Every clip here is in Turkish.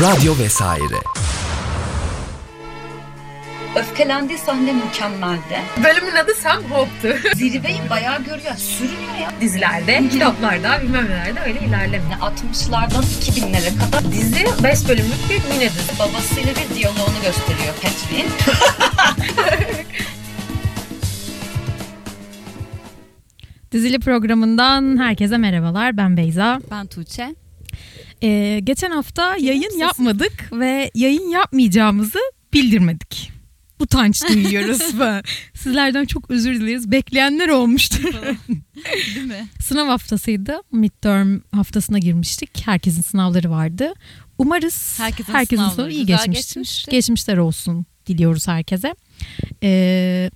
Radyo vesaire. Öfkelendiği sahne mükemmeldi. Bölümün adı Sam Hope'tu. Zirveyi bayağı görüyor. Sürünüyor ya. Dizilerde, kitaplarda, bilmem nelerde öyle ilerlemiyor. Yani 60'lardan 2000'lere kadar Dizi 5 bölümlük bir mini dizi. babasıyla bir diyaloğunu gösteriyor Patrick'in. Dizili programından herkese merhabalar. Ben Beyza. Ben Tuğçe. Ee, geçen hafta yayın sesi. yapmadık ve yayın yapmayacağımızı bildirmedik. Utanç duyuyoruz. Sizlerden çok özür dileriz. Bekleyenler olmuştur. Değil mi? Sınav haftasıydı. Midterm haftasına girmiştik. Herkesin sınavları vardı. Umarız Herkesin herkesin sınavı iyi geçmiştir. geçmiştir. Geçmişler olsun diliyoruz herkese. Ee,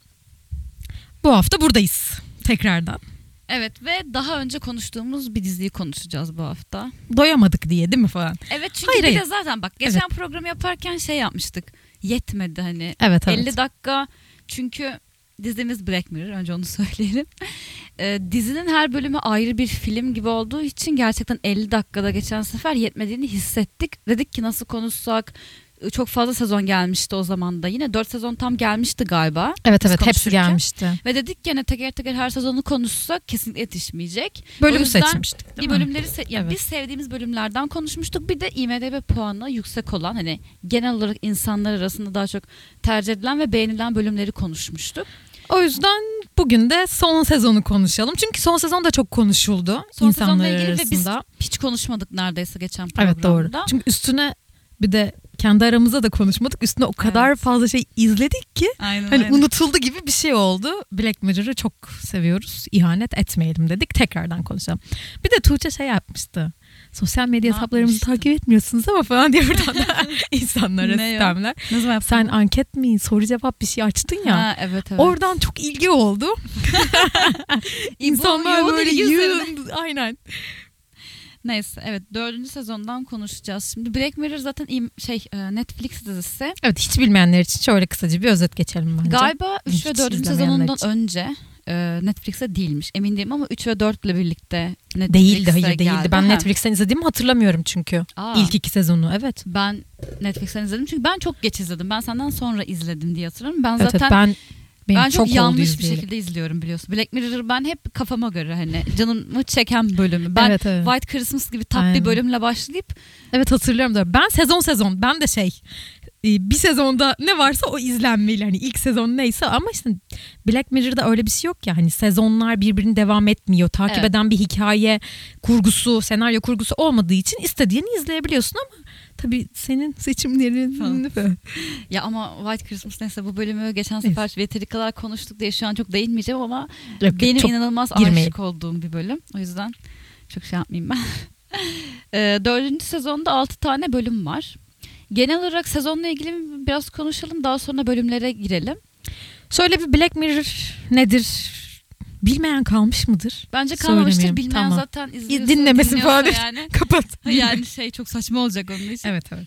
bu hafta buradayız tekrardan. Evet ve daha önce konuştuğumuz bir diziyi konuşacağız bu hafta. Doyamadık diye değil mi falan? Evet çünkü Hayır, bir hayır. de zaten bak geçen programı yaparken şey yapmıştık. Yetmedi hani. Evet evet. 50 dakika çünkü dizimiz Black Mirror önce onu söyleyelim. Ee, dizinin her bölümü ayrı bir film gibi olduğu için gerçekten 50 dakikada geçen sefer yetmediğini hissettik. Dedik ki nasıl konuşsak çok fazla sezon gelmişti o zaman da. Yine 4 sezon tam gelmişti galiba. Evet evet hepsi gelmişti. Ve dedik gene teker teker her sezonu konuşsak kesinlikle yetişmeyecek. Yüzden seçmiştik Bir değil mi? bölümleri se- ya Evet. biz sevdiğimiz bölümlerden konuşmuştuk. Bir de IMDb puanı yüksek olan hani genel olarak insanlar arasında daha çok tercih edilen ve beğenilen bölümleri konuşmuştuk. O yüzden bugün de son sezonu konuşalım. Çünkü son sezon da çok konuşuldu Son insanlar sezonla ilgili ve biz arasında. hiç konuşmadık neredeyse geçen programda. Evet doğru. Çünkü üstüne bir de kendi aramızda da konuşmadık. Üstüne o kadar Evet. fazla şey izledik ki Aynen, hani aynen. unutuldu gibi bir şey oldu. Black Mirror'ı çok seviyoruz. İhanet etmeyelim dedik. Tekrardan konuşalım. Bir de Tuğçe şey yapmıştı. Sosyal medya Ne hesaplarımızı yapmıştı? takip etmiyorsunuz ama falan diye buradan da insanlara Ne sistemler. Ne zaman yaptın Sen anket mi soru cevap bir şey açtın ya. Ha, evet evet. Oradan çok ilgi oldu. İnsanlar böyle yığın. Aynen. Neyse evet dördüncü sezondan konuşacağız. Şimdi Black Mirror zaten şey e, Netflix dizisi. Evet hiç bilmeyenler için şöyle kısaca bir özet geçelim bence. Galiba 3 Hiç ve 4. izlemeyenler sezonundan için. önce e, Netflix'e değilmiş. Emin değilim ama 3 ve 4 ile birlikte Netflix'e Değildi hayır değildi. geldi. Ben Ha. Netflix'ten izlediğimi hatırlamıyorum çünkü. Aa, İlk iki sezonu evet. Ben Netflix'ten izledim çünkü ben çok geç izledim. Ben senden sonra izledim diye hatırlıyorum. Ben Evet, zaten evet, ben benim ben çok, oldu yanlış bir şekilde izliyorum biliyorsun. Black Mirror'ı ben hep kafama göre hani canımı çeken bölümü. Ben evet, evet. White Christmas gibi tat bir bölümle başlayıp evet hatırlıyorum da. Ben sezon sezon ben de şey bir sezonda ne varsa o izlenmeli. Hani ilk sezon neyse ama işte Black Mirror'da öyle bir şey yok ya. Hani sezonlar birbirini devam etmiyor. Takip Evet. eden bir hikaye kurgusu, senaryo kurgusu olmadığı için istediğini izleyebiliyorsun ama tabii senin seçimlerin Falan. ya ama White Christmas neyse bu bölümü geçen sefer yeteri kadar konuştuk diye şu an çok değinmeyeceğim ama Yok, benim çok inanılmaz girmeyelim. aşık olduğum bir bölüm. O yüzden çok şey yapmayayım ben. Ee, dördüncü sezonda altı tane bölüm var. Genel olarak sezonla ilgili biraz konuşalım. Daha sonra bölümlere girelim. Şöyle bir Black Mirror nedir? Bilmeyen kalmış mıdır? Bence kalmamıştır. Bilmeyen tamam. zaten izliyorsa, Dinlemesin falan. Yani. Kapat. yani şey çok saçma olacak onun için. Evet evet.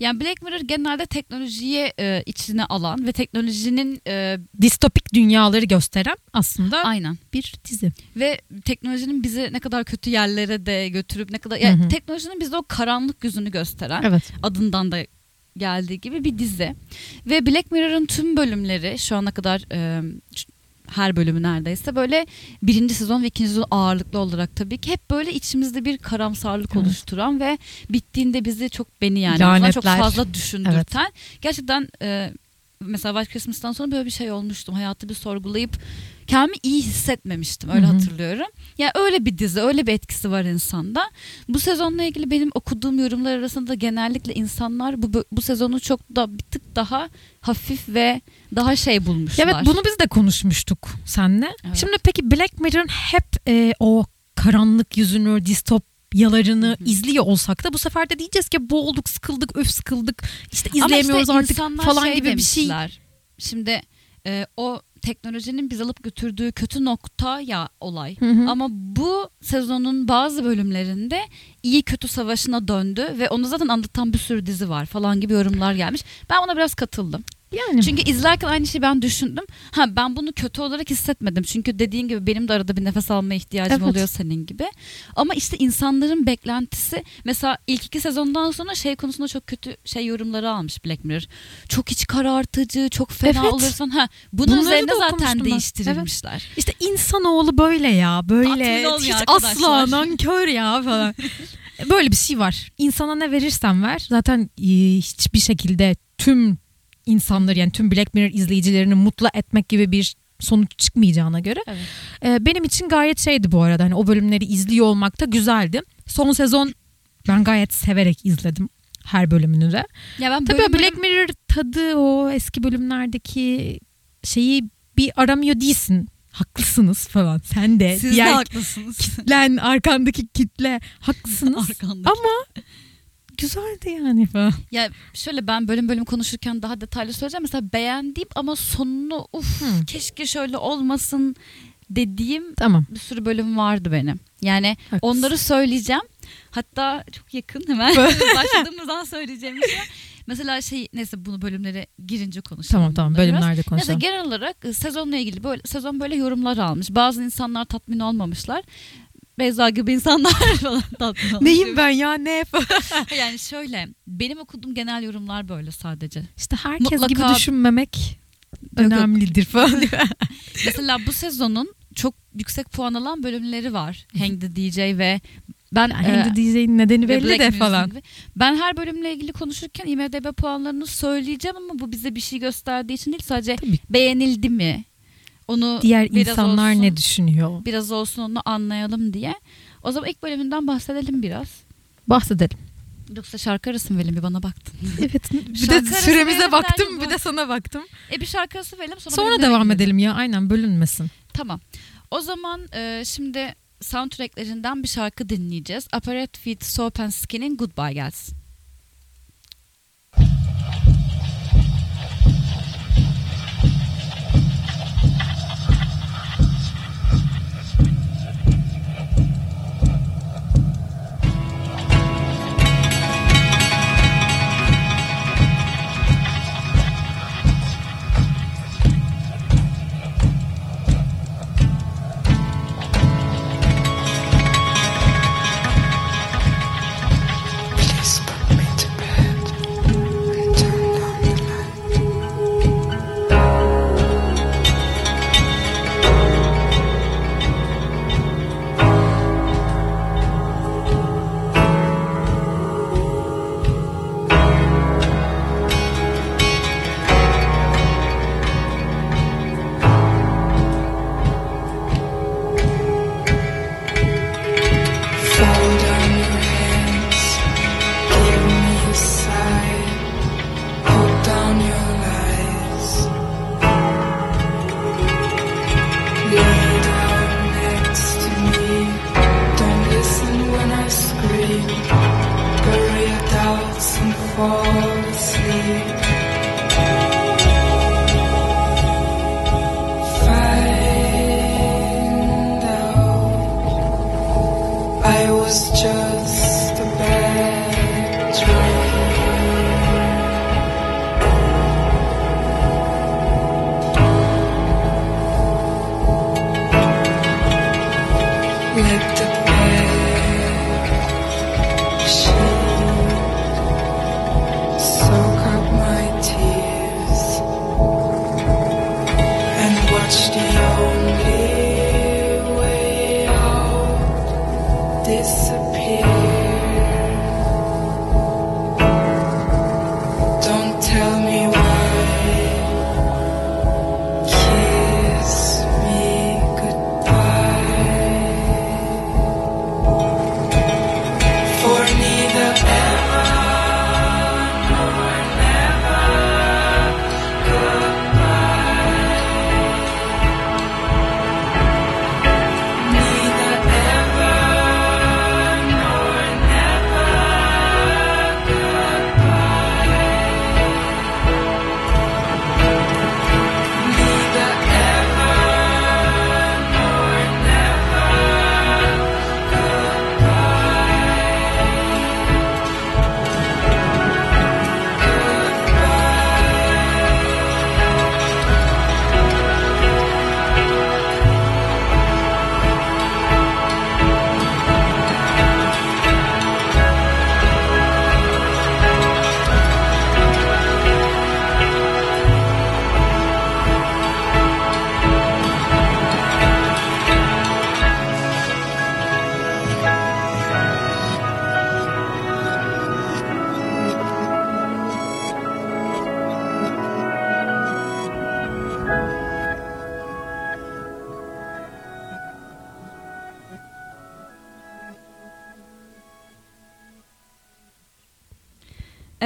Yani Black Mirror genelde teknolojiye e, içine alan ve teknolojinin e, Distopik dünyaları gösteren aslında aynen bir dizi. ve teknolojinin bizi ne kadar kötü yerlere de götürüp ne kadar yani Hı hı. teknolojinin bize o karanlık yüzünü gösteren Evet. adından da geldiği gibi bir dizi. Ve Black Mirror'ın tüm bölümleri şu ana kadar e, her bölümü neredeyse böyle birinci sezon ve ikinci sezon ağırlıklı olarak tabii ki hep böyle içimizde bir karamsarlık Evet. oluşturan ve bittiğinde bizi çok beni yani azından çok Lanetler. fazla düşündürten. Gerçekten e, mesela White Christmas'tan sonra böyle bir şey olmuştum. Hayatı bir sorgulayıp kendimi iyi hissetmemiştim öyle Hı hı. hatırlıyorum. Ya öyle bir dizi, öyle bir etkisi var insanda. Bu sezonla ilgili benim okuduğum yorumlar arasında genellikle insanlar bu bu sezonu çok da bir tık daha hafif ve daha şey bulmuşlar. Evet bunu biz de konuşmuştuk seninle. Evet. Şimdi peki Black Mirror'ın hep e, o karanlık yüzünü, distopyalarını Hı hı. izliyor olsak da bu sefer de diyeceğiz ki boğulduk, sıkıldık, öf sıkıldık. İşte izleyemiyoruz işte artık falan şey gibi bir şey. Şimdi e, o teknolojinin biz alıp götürdüğü kötü nokta ya olay. Hı hı. Ama bu sezonun bazı bölümlerinde iyi kötü savaşına döndü ve onu zaten anlatan bir sürü dizi var falan gibi yorumlar gelmiş. Ben ona biraz katıldım. Yani Çünkü izlerken aynı şeyi ben düşündüm. Ha ben bunu kötü olarak hissetmedim. Çünkü dediğin gibi benim de arada bir nefes almaya ihtiyacım Evet. oluyor senin gibi. Ama işte insanların beklentisi mesela ilk iki sezondan sonra şey konusunda çok kötü şey yorumları almış Black Mirror. Çok iç karartıcı, çok fena Evet. olursan ha bunun Bunları üzerine zaten ben. değiştirilmişler. işte insanoğlu böyle ya. Böyle hiç arkadaşlar. asla nankör ya falan. böyle bir şey var. İnsana ne verirsen ver. Zaten hiçbir şekilde tüm insanları yani tüm Black Mirror izleyicilerini mutlu etmek gibi bir sonuç çıkmayacağına göre. Evet. e, benim için gayet şeydi bu arada. Hani o bölümleri izliyor olmak da güzeldi. Son sezon ben gayet severek izledim her bölümünü de. Ya ben Tabii bölüm Black Mirror tadı o eski bölümlerdeki şeyi bir aramıyor değilsin. Haklısınız falan. Sen de. siz de haklısınız. kitlen arkandaki kitle haklısınız. Arkandaki. Ama güzeldi yani falan. Ya şöyle ben bölüm bölüm konuşurken daha detaylı söyleyeceğim. Mesela beğendiğim ama sonunu uf Hmm. keşke şöyle olmasın dediğim Tamam. bir sürü bölüm vardı benim. Yani Haklısın. onları söyleyeceğim. Hatta çok yakın hemen başladığımızdan söyleyeceğim şey. Mesela şey neyse bunu bölümlere girince konuşalım. Tamam tamam biraz. bölümlerde Mesela konuşalım. genel olarak e, sezonla ilgili böyle sezon böyle yorumlar almış. Bazı insanlar tatmin olmamışlar. Beyza gibi insanlar falan olmuş. Neyim ben ya ne. Yani şöyle benim okuduğum genel yorumlar böyle sadece. İşte herkes Mutlaka- gibi düşünmemek yok. önemlidir falan. Mesela bu sezonun çok yüksek puan alan bölümleri var. Hang the DJ ve ben Hem e, de DJ'nin nedeni belli Black de Mirror falan. gibi. Ben her bölümle ilgili konuşurken IMDB puanlarını söyleyeceğim ama bu bize bir şey gösterdiği için değil sadece Tabii. beğenildi mi? Onu Diğer insanlar olsun- ne düşünüyor? biraz olsun onu anlayalım diye. O zaman ilk bölümünden bahsedelim biraz. Bahsedelim. Yoksa şarkı arası mı verelim bir bana baktın. Evet. Bir de süremize baktım bir de sana baktım. E bir şarkı arası verelim sonra, Sonra devam edelim ya aynen bölünmesin. Tamam. O zaman e, şimdi soundtracklerinden bir şarkı dinleyeceğiz. Apparat Feed Soap and Skin'in Goodbye gelsin.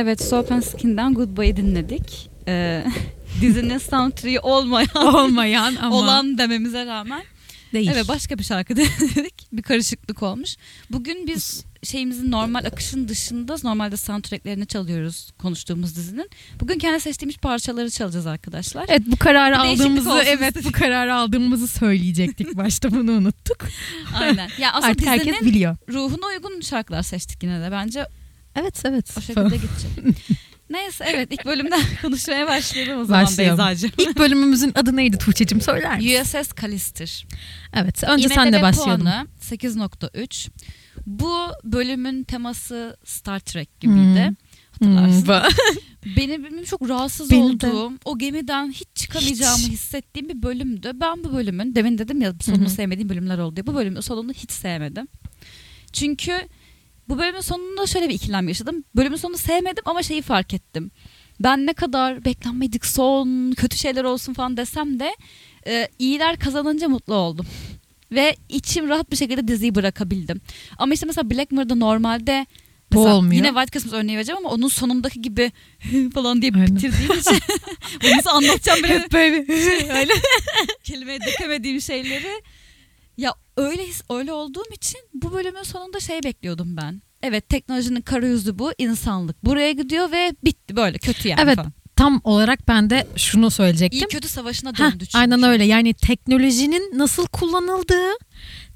Evet Soap and Skin'den Goodbye'ı dinledik. Ee, dizinin soundtrack'i olmayan Olmayan ama olan dememize rağmen değil. Evet başka bir şarkı denedik. bir karışıklık olmuş. Bugün biz şeyimizin normal akışın dışında normalde soundtracklerini çalıyoruz konuştuğumuz dizinin. Bugün kendi seçtiğimiz parçaları çalacağız arkadaşlar. Evet bu kararı Bir aldığımızı evet istedik. bu kararı aldığımızı söyleyecektik. Başta bunu unuttuk. Aynen. Ya aslında Artık herkes biliyor. ruhuna uygun şarkılar seçtik yine de. Bence Evet evet. o şekilde gidecek. Neyse evet ilk bölümden konuşmaya başlayalım o zaman Başlayalım. Beyza'cığım. İlk bölümümüzün adı neydi Tuğçe'cim söyler misin? USS Callister. Evet önce IMDb sen de başlayalım. puanı 8.3. Bu bölümün teması Star Trek gibiydi. Hmm. Hatırlarsın. Hmm, Benim, benim çok rahatsız Benim de. olduğum, o gemiden hiç çıkamayacağımı Hiç. hissettiğim bir bölümdü. Ben bu bölümün, demin dedim ya sonunu Hı hı. sevmediğim bölümler oldu diye. Bu bölümün sonunu hiç sevmedim. Çünkü bu bölümün sonunda şöyle bir ikilem yaşadım. Bölümün sonunu sevmedim ama şeyi fark ettim. Ben ne kadar beklenmedik son, kötü şeyler olsun falan desem de e, iyiler kazanınca mutlu oldum. Ve içim rahat bir şekilde diziyi bırakabildim. Ama işte mesela Black Mirror'da normalde Bu olmuyor. Yine White Christmas örneği vereceğim ama onun sonundaki gibi falan diye Aynen. bitirdiğim için bunu nasıl anlatacağım bile Hep böyle. öyle kelimeye dökemediğim şeyleri öyle his- öyle olduğum için bu bölümün sonunda şey bekliyordum ben. Evet teknolojinin kara yüzü bu insanlık buraya gidiyor ve bitti böyle kötü yani Evet, falan. Tam olarak ben de şunu söyleyecektim. İyi kötü savaşına Heh, döndü çünkü. aynen öyle. Yani teknolojinin nasıl kullanıldığı,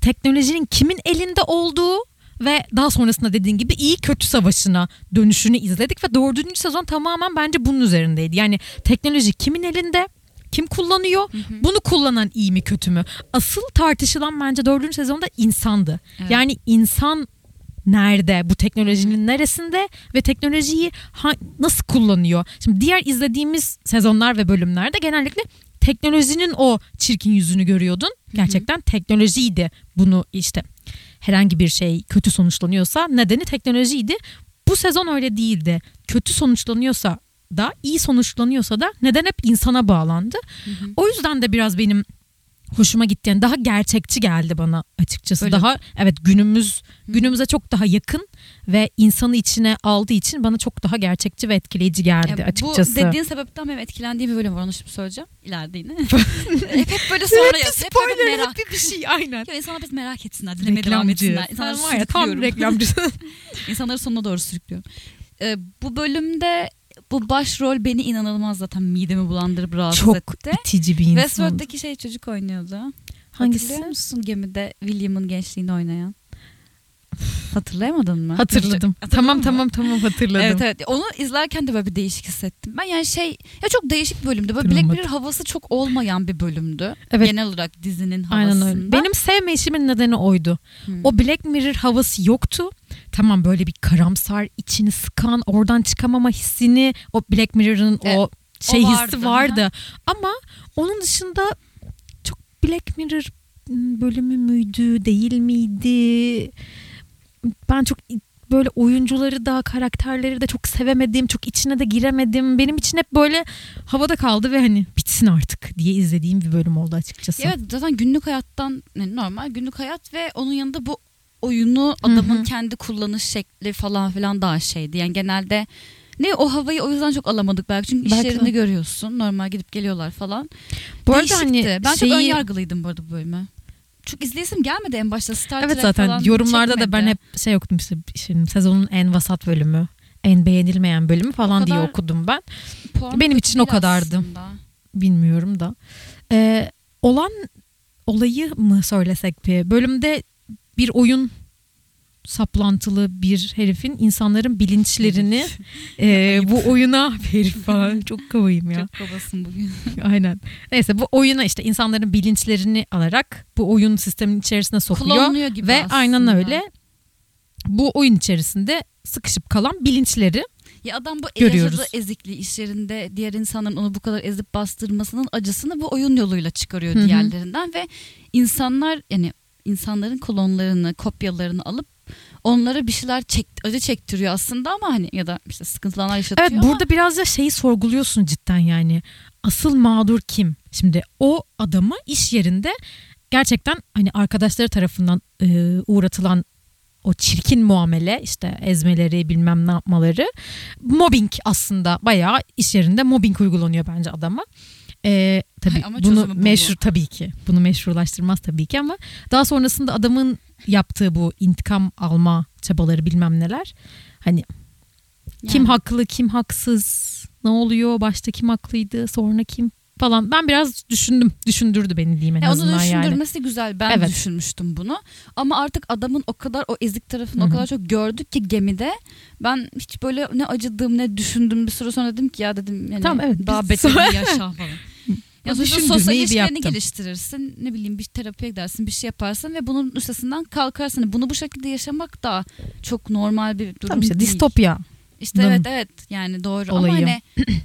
teknolojinin kimin elinde olduğu ve daha sonrasında dediğin gibi iyi kötü savaşına dönüşünü izledik ve dördüncü sezon tamamen bence bunun üzerindeydi. Yani teknoloji kimin elinde, kim kullanıyor, bunu kullanan iyi mi kötü mü? Asıl tartışılan bence dördüncü sezonda insandı. Evet. Yani insan nerede, bu teknolojinin neresinde ve teknolojiyi ha- nasıl kullanıyor? Şimdi diğer izlediğimiz sezonlar ve bölümlerde genellikle teknolojinin o çirkin yüzünü görüyordun. Gerçekten teknolojiydi bunu işte herhangi bir şey kötü sonuçlanıyorsa nedeni teknolojiydi. Bu sezon öyle değildi. Kötü sonuçlanıyorsa da iyi sonuçlanıyorsa da neden hep insana bağlandı. O yüzden de biraz benim hoşuma gitti. Yani daha gerçekçi geldi bana açıkçası. Öyle. Daha evet günümüz günümüze çok daha yakın ve insanı içine aldığı için bana çok daha gerçekçi ve etkileyici geldi Ya açıkçası. Bu dediğin sebepten benim etkilendiğim bir bölüm var onu şimdi söyleyeceğim. İleride yine. hep, hep böyle sonra yaz. Hep böyle merak. hep bir şey aynen. Ya insanlar biz merak etsinler, dinlemeye devam etsinler. İnsanları tam sürüklüyorum. reklamcı. İnsanları sonuna doğru sürüklüyorum. Ee, bu bölümde bu başrol beni inanılmaz zaten midemi bulandırıp rahatsız çok etti. itici bir insan. Westworld'daki şey çocuk oynuyordu. Hangisi? Hatırlıyor musun gemide William'ın gençliğini oynayan? Hatırlayamadın mı? Hatırladım. Hatırladın tamam mı? tamam tamam hatırladım. Evet evet. Onu izlerken de böyle bir değişik hissettim. Ben yani şey ya çok değişik bir bölümdü. Böyle Black. Mirror havası çok olmayan bir bölümdü. Evet. Genel olarak dizinin havasında. Aynen öyle. Benim sevme işimin nedeni oydu. Hmm. O Black Mirror havası yoktu. Tamam böyle bir karamsar, içini sıkan, oradan çıkamama hissini, o Black Mirror'ın E, o şey o hissi vardı, vardı. Ama onun dışında çok Black Mirror bölümü müydü, değil miydi? Ben çok böyle oyuncuları da karakterleri de çok sevemedim. Çok içine de giremedim. Benim için hep böyle havada kaldı ve hani bitsin artık diye izlediğim bir bölüm oldu açıkçası. Evet zaten günlük hayattan normal günlük hayat ve onun yanında bu oyunu adamın Hı hı. kendi kullanış şekli falan filan daha şeydi. Yani genelde ne o havayı o yüzden çok alamadık belki çünkü Belki işlerini de. görüyorsun. Normal gidip geliyorlar falan. Bu arada Değişikti. hani ben çok şeyi- ön yargılıydım bu arada bu bölümü. Çok izleyesim gelmedi en başta Star Evet Trek zaten falan yorumlarda da çekmedi. ben hep şey okudum işte şimdi sezonun en vasat bölümü, en beğenilmeyen bölümü falan O diye okudum ben. Benim için o kadardı. aslında. Bilmiyorum da. Ee, olan olayı mı söylesek bir bölümde bir oyun saplantılı bir herifin insanların bilinçlerini e, bu oyuna herif falan çok kavayım ya. Çok babasın bugün. Aynen. Neyse bu oyuna işte insanların bilinçlerini alarak bu oyun sistemin içerisine sokuyor. Klonluyor gibi Ve aslında. aynen öyle bu oyun içerisinde sıkışıp kalan bilinçleri Ya adam bu Görüyoruz. ezikliği iş yerinde diğer insanların onu bu kadar ezip bastırmasının acısını bu oyun yoluyla çıkarıyor Hı hı. diğerlerinden ve insanlar yani insanların klonlarını, kopyalarını alıp onlara bir şeyler çek, acı çektiriyor aslında ama hani ya da işte sıkıntılar yaşatıyor Evet ama burada biraz da şeyi sorguluyorsun cidden yani. Asıl mağdur kim? Şimdi o adamı iş yerinde gerçekten hani arkadaşları tarafından e, uğratılan o çirkin muamele işte ezmeleri bilmem ne yapmaları mobbing aslında bayağı iş yerinde mobbing uygulanıyor bence adama. Ee, tabii Ama bunu çözümü bu tabii ki bunu meşrulaştırmaz tabii ki ama daha sonrasında adamın yaptığı bu intikam alma çabaları bilmem neler hani kim Yani. haklı kim haksız ne oluyor başta kim haklıydı sonra kim falan ben biraz düşündüm düşündürdü beni diyeyim en Ya onu azından yani. düşündürmesi güzel. Ben Evet. düşünmüştüm bunu. Ama artık adamın o kadar o ezik tarafını Hı o kadar çok gördük ki gemide. Ben hiç böyle ne acıdığım ne düşündüm bir süre sonra dedim ki ya dedim yani Tamam, evet, daha beterini yaşa falan. Ya sonuçta sosyal ilişkilerini geliştirirsin. Ne bileyim bir terapiye gidersin bir şey yaparsın ve bunun üstesinden kalkarsın. Bunu bu şekilde yaşamak da çok normal bir durum Tamam işte değil. distopya. İşte mi? evet evet yani doğru Olayı. ama hani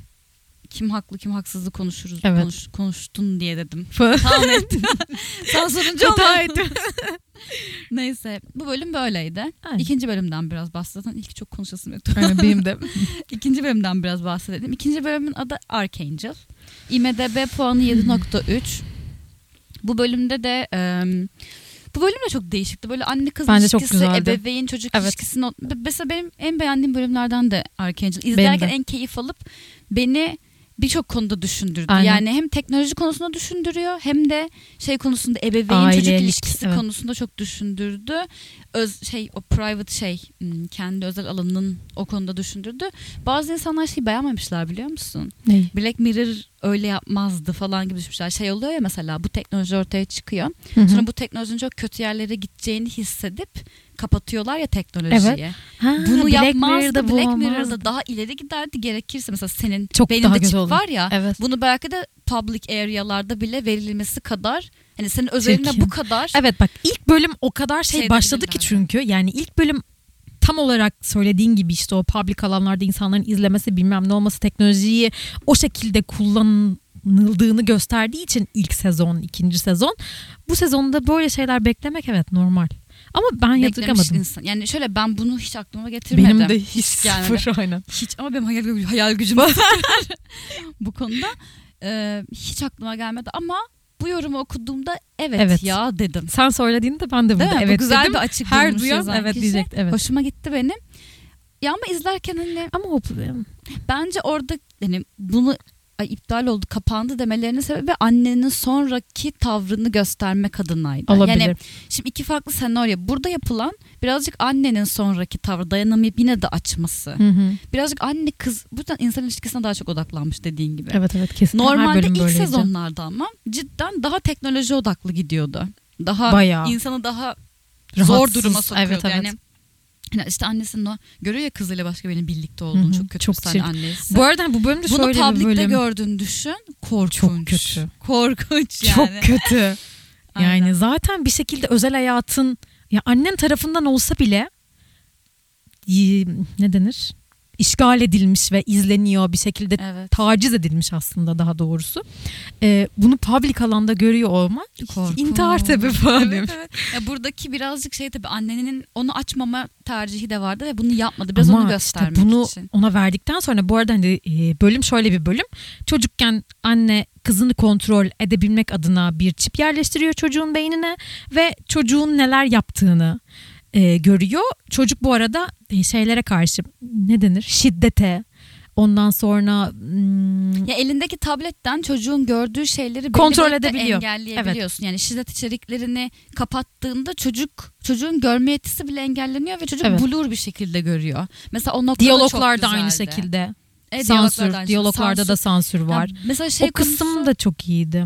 kim haklı kim haksızlığı konuşuruz Evet. konuş, konuştun diye dedim. Tamam ettim. Sen sorunca Hata ettim. Neyse bu bölüm böyleydi. Aynen. İkinci bölümden biraz bahsedelim. İlk çok konuşasım yoktu. Aynen benim de. İkinci bölümden biraz bahsedelim. İkinci bölümün adı Archangel. IMDB puanı 7.3. Bu bölümde de em, bu bölüm de çok değişikti. Böyle anne kız Bence çok ilişkisi, güzeldi. ebeveyn çocuk Evet. ilişkisini. Mesela benim en beğendiğim bölümlerden de Archangel. İzlerken en keyif alıp beni birçok konuda düşündürdü. Aynen. Yani hem teknoloji konusunda düşündürüyor hem de şey konusunda ebeveyn çocuk Ailelik, ilişkisi evet. konusunda çok düşündürdü. Öz şey o private şey hmm, kendi özel alanının o konuda düşündürdü. Bazı insanlar şeyi beğenmemişler biliyor musun? Ne? Black Mirror öyle yapmazdı falan gibi düşünmüşler. Şey oluyor ya mesela bu teknoloji ortaya çıkıyor. Hı hı. Sonra bu teknolojinin çok kötü yerlere gideceğini hissedip kapatıyorlar ya teknolojiyi. Ha, Bunu Black yapmazdı. Mirror'da bu Black olmazdı. Mirror'da daha ileri giderdi gerekirse mesela senin Çok daha çip olur. var ya Evet. bunu belki de public arealarda bile verilmesi kadar hani senin özeline Çirkin. bu kadar Evet bak ilk bölüm o kadar şey Şey başladı ki çünkü yani ilk bölüm tam olarak söylediğin gibi işte o public alanlarda insanların izlemesi bilmem ne olması teknolojiyi o şekilde kullanıldığını gösterdiği için ilk sezon ikinci sezon bu sezonda böyle şeyler beklemek evet normal ama ben yadırgamadım. insan. Yani şöyle ben bunu hiç aklıma getirmedim. Benim de hiç gelmedi. sıfır aynen. Hiç ama benim hayal, hayal gücüm bu konuda e, hiç aklıma gelmedi ama bu yorumu okuduğumda evet, Evet. ya dedim. Sen söylediğinde ben de burada mi? Bu evet güzel dedim. bir açık Her duyan evet kişi. diyecekti evet. Hoşuma gitti benim. Ya ama izlerken hani Ama o bence orada hani bunu ay, iptal oldu kapandı demelerinin sebebi annenin sonraki tavrını göstermek adınaydı. olabilir. Yani şimdi iki farklı senaryo. Burada yapılan birazcık annenin sonraki tavrı dayanamayıp yine de açması. Hı hı. Birazcık anne kız buradan insan ilişkisine daha çok odaklanmış dediğin gibi. Evet evet kesin. Her Normalde ilk böyleydi. sezonlarda ama cidden daha teknoloji odaklı gidiyordu. Daha Bayağı. insanı daha zor Rahatsız. duruma sokuyordu. Evet, evet. Yani yani işte annesinin o görüyor ya kızıyla başka birinin birlikte olduğunu Hı hı, çok kötü çok bir annesi. Bu arada bu bölümde Bunu şöyle bir bölüm. gördüğünü düşün. Korkunç. Çok kötü. Korkunç yani. Çok kötü. Yani zaten bir şekilde özel hayatın ya annen tarafından olsa bile ne denir? İşgal edilmiş ve izleniyor bir şekilde Evet. taciz edilmiş aslında daha doğrusu. Ee, bunu public alanda görüyor olma Korkunç. intihar sebebi falan Evet, evet. Ya buradaki birazcık şey tabii annenin onu açmama tercihi de vardı ve bunu yapmadı. Biraz Ama onu işte göstermek bunu için. ona verdikten sonra bu arada hani e, bölüm şöyle bir bölüm. Çocukken anne kızını kontrol edebilmek adına bir çip yerleştiriyor çocuğun beynine ve çocuğun neler yaptığını e, görüyor. Çocuk bu arada şeylere karşı ne denir? Şiddete ondan sonra hmm, Ya elindeki tabletten çocuğun gördüğü şeyleri Kontrol edebiliyor. engelleyebiliyorsun. Yani şiddet içeriklerini kapattığında çocuk çocuğun görme yetisi bile engelleniyor ve çocuk Evet. blur bir şekilde görüyor. Mesela o noktada diyaloglarda çok aynı şekilde. Evet, sansür, diyaloglarda şekilde. da sansür var. Ya mesela şey o kısım konusu- da çok iyiydi.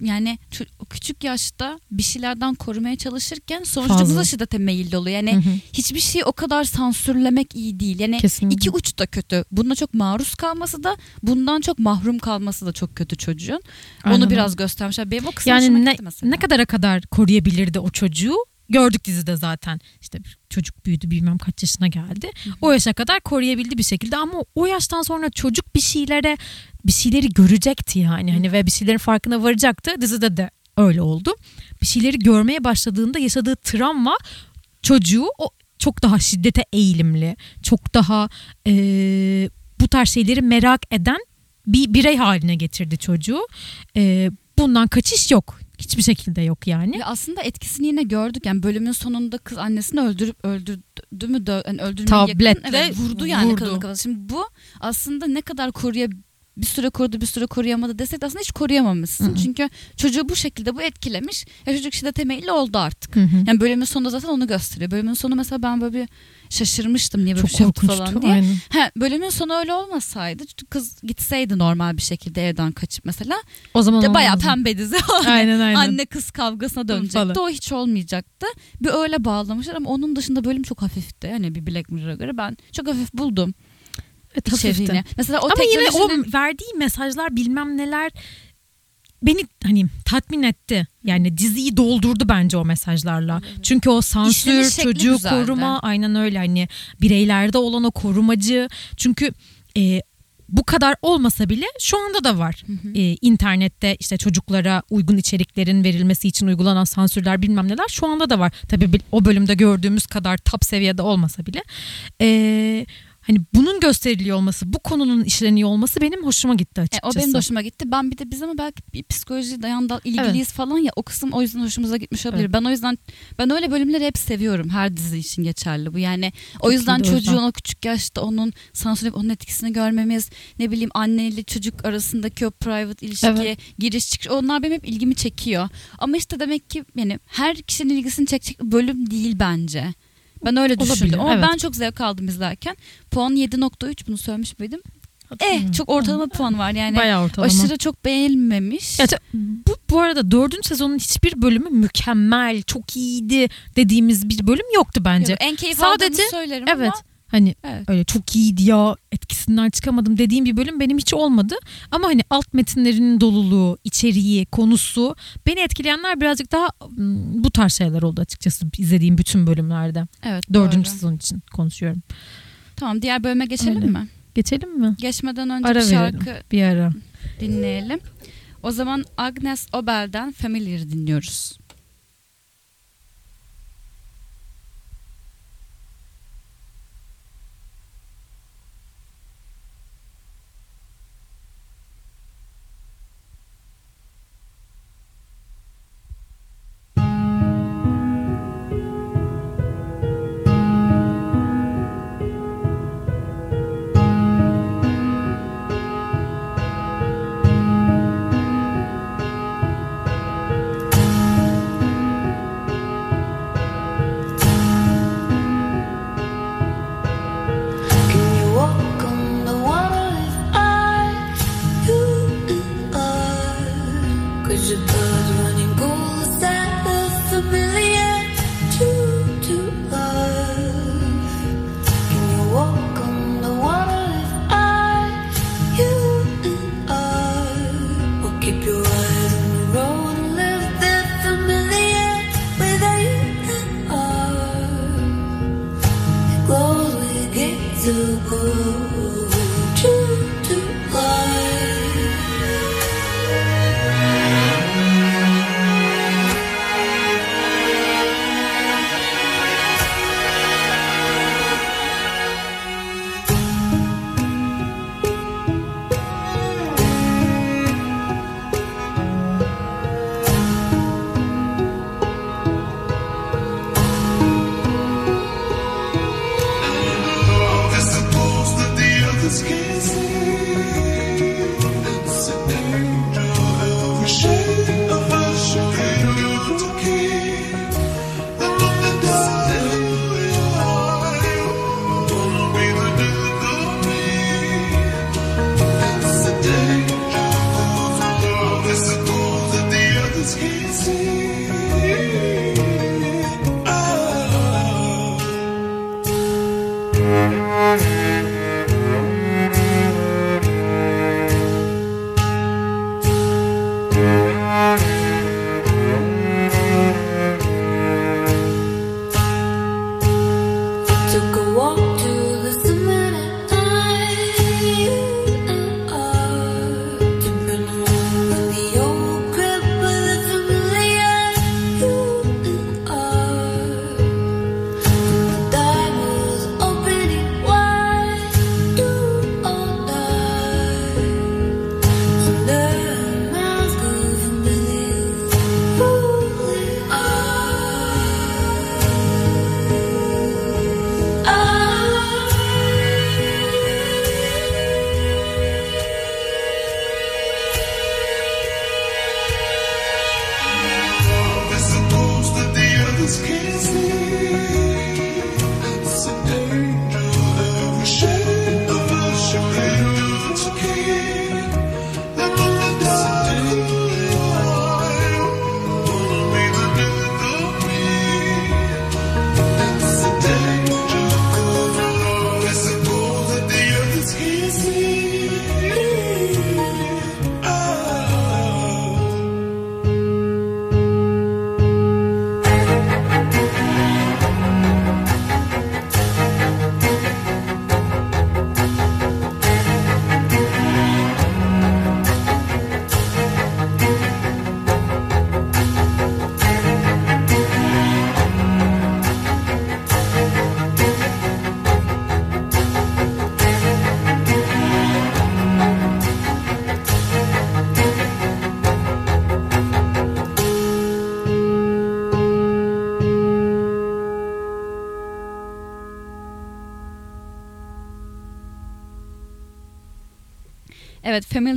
Yani o küçük yaşta bir şeylerden korumaya çalışırken sonuçta şiddete meyilli oluyor. Yani Hı hı, hiçbir şeyi o kadar sansürlemek iyi değil. Yani Kesinlikle. iki uç da kötü. Buna çok maruz kalması da bundan çok mahrum kalması da çok kötü çocuğun. Aynen Onu biraz göstermişler. Benim o kısım hoşuma Yani ne, ne kadara kadar koruyabilirdi o çocuğu? Gördük dizide zaten. İşte çocuk büyüdü bilmem kaç yaşına geldi. O yaşa kadar koruyabildi bir şekilde ama o yaştan sonra çocuk bir şeylere bir şeyleri görecekti yani. Hani ve bir şeylerin farkına varacaktı. Dizide de öyle oldu. Bir şeyleri görmeye başladığında yaşadığı travma çocuğu o çok daha şiddete eğilimli, çok daha eee, bu tarz şeyleri merak eden bir birey haline getirdi çocuğu. Eee, bundan kaçış yok. Hiçbir şekilde yok yani. Ve aslında etkisini yine gördük. Yani bölümün sonunda kız annesini öldürüp öldürdü mü yani öldürmeye Tabletle yakın. Evet, vurdu yani vurdu. kadın kafasına. Şimdi bu aslında ne kadar koruya bir süre korudu bir süre koruyamadı desek de aslında hiç koruyamamışsın. Hı hı. Çünkü çocuğu bu şekilde bu etkilemiş. Ya çocuk şiddete meyilli oldu artık. Hı hı. Yani bölümün sonunda zaten onu gösteriyor. Bölümün sonu mesela ben böyle bir şaşırmıştım niye böyle Çok bir şey falan diye. Aynen. He, bölümün sonu öyle olmasaydı kız gitseydi normal bir şekilde evden kaçıp mesela O zaman de bayağı pembe dizi Aynen aynen. anne kız kavgasına dönecekti. Falan. O hiç olmayacaktı. Bir öyle bağlamışlar ama onun dışında bölüm çok hafifti. Yani bir Black Mirror'a göre ben çok hafif buldum Evet, hafifti. Mesela o Ama yine o verdiği mesajlar bilmem neler beni hani tatmin etti. Yani diziyi doldurdu bence o mesajlarla. Çünkü o sansür, çocuğu güzeldi. koruma aynen öyle hani bireylerde olan o korumacı. Çünkü e, bu kadar olmasa bile şu anda da var. Hı hı. E, internette işte çocuklara uygun içeriklerin verilmesi için uygulanan sansürler bilmem neler şu anda da var. Tabii o bölümde gördüğümüz kadar top seviyede olmasa bile. E, hani bunun gösteriliyor olması, bu konunun işleniyor olması benim hoşuma gitti E, o açıkçası. benim de hoşuma gitti. Ben bir de biz ama belki bir psikoloji dayandan ilgiliyiz falan ya o kısım o yüzden hoşumuza gitmiş olabilir. Evet. Ben o yüzden ben öyle bölümleri hep seviyorum. Her dizi için geçerli bu. Yani o Çok yüzden o çocuğun o küçük yaşta onun sansürleyip onun etkisini görmemiz, ne bileyim anne ile çocuk arasındaki o private ilişki, Evet. giriş çıkış onlar benim hep ilgimi çekiyor. Ama işte demek ki yani her kişinin ilgisini çekecek bölüm değil bence. Ben öyle Olabilir, düşündüm ama evet. ben çok zevk aldım izlerken. Puan 7.3 bunu söylemiş miydim? Eh çok ortalama puan var yani. Bayağı ortalama. Aşırı çok beğenilmemiş. Ta- bu, bu arada dördüncü sezonun hiçbir bölümü mükemmel, çok iyiydi dediğimiz bir bölüm yoktu bence. Yok, en keyif Sadece- söylerim evet. ama Hani evet. öyle çok iyiydi ya etkisinden çıkamadım dediğim bir bölüm benim hiç olmadı. Ama hani alt metinlerinin doluluğu, içeriği, konusu beni etkileyenler birazcık daha bu tarz şeyler oldu açıkçası izlediğim bütün bölümlerde. Evet. Dördüncü doğru. sezon için konuşuyorum. Tamam diğer bölüme geçelim Öyle. mi? Geçelim mi? Geçmeden önce Ara bir verelim. şarkı Bir ara. dinleyelim. O zaman Agnes Obel'den Familiar dinliyoruz.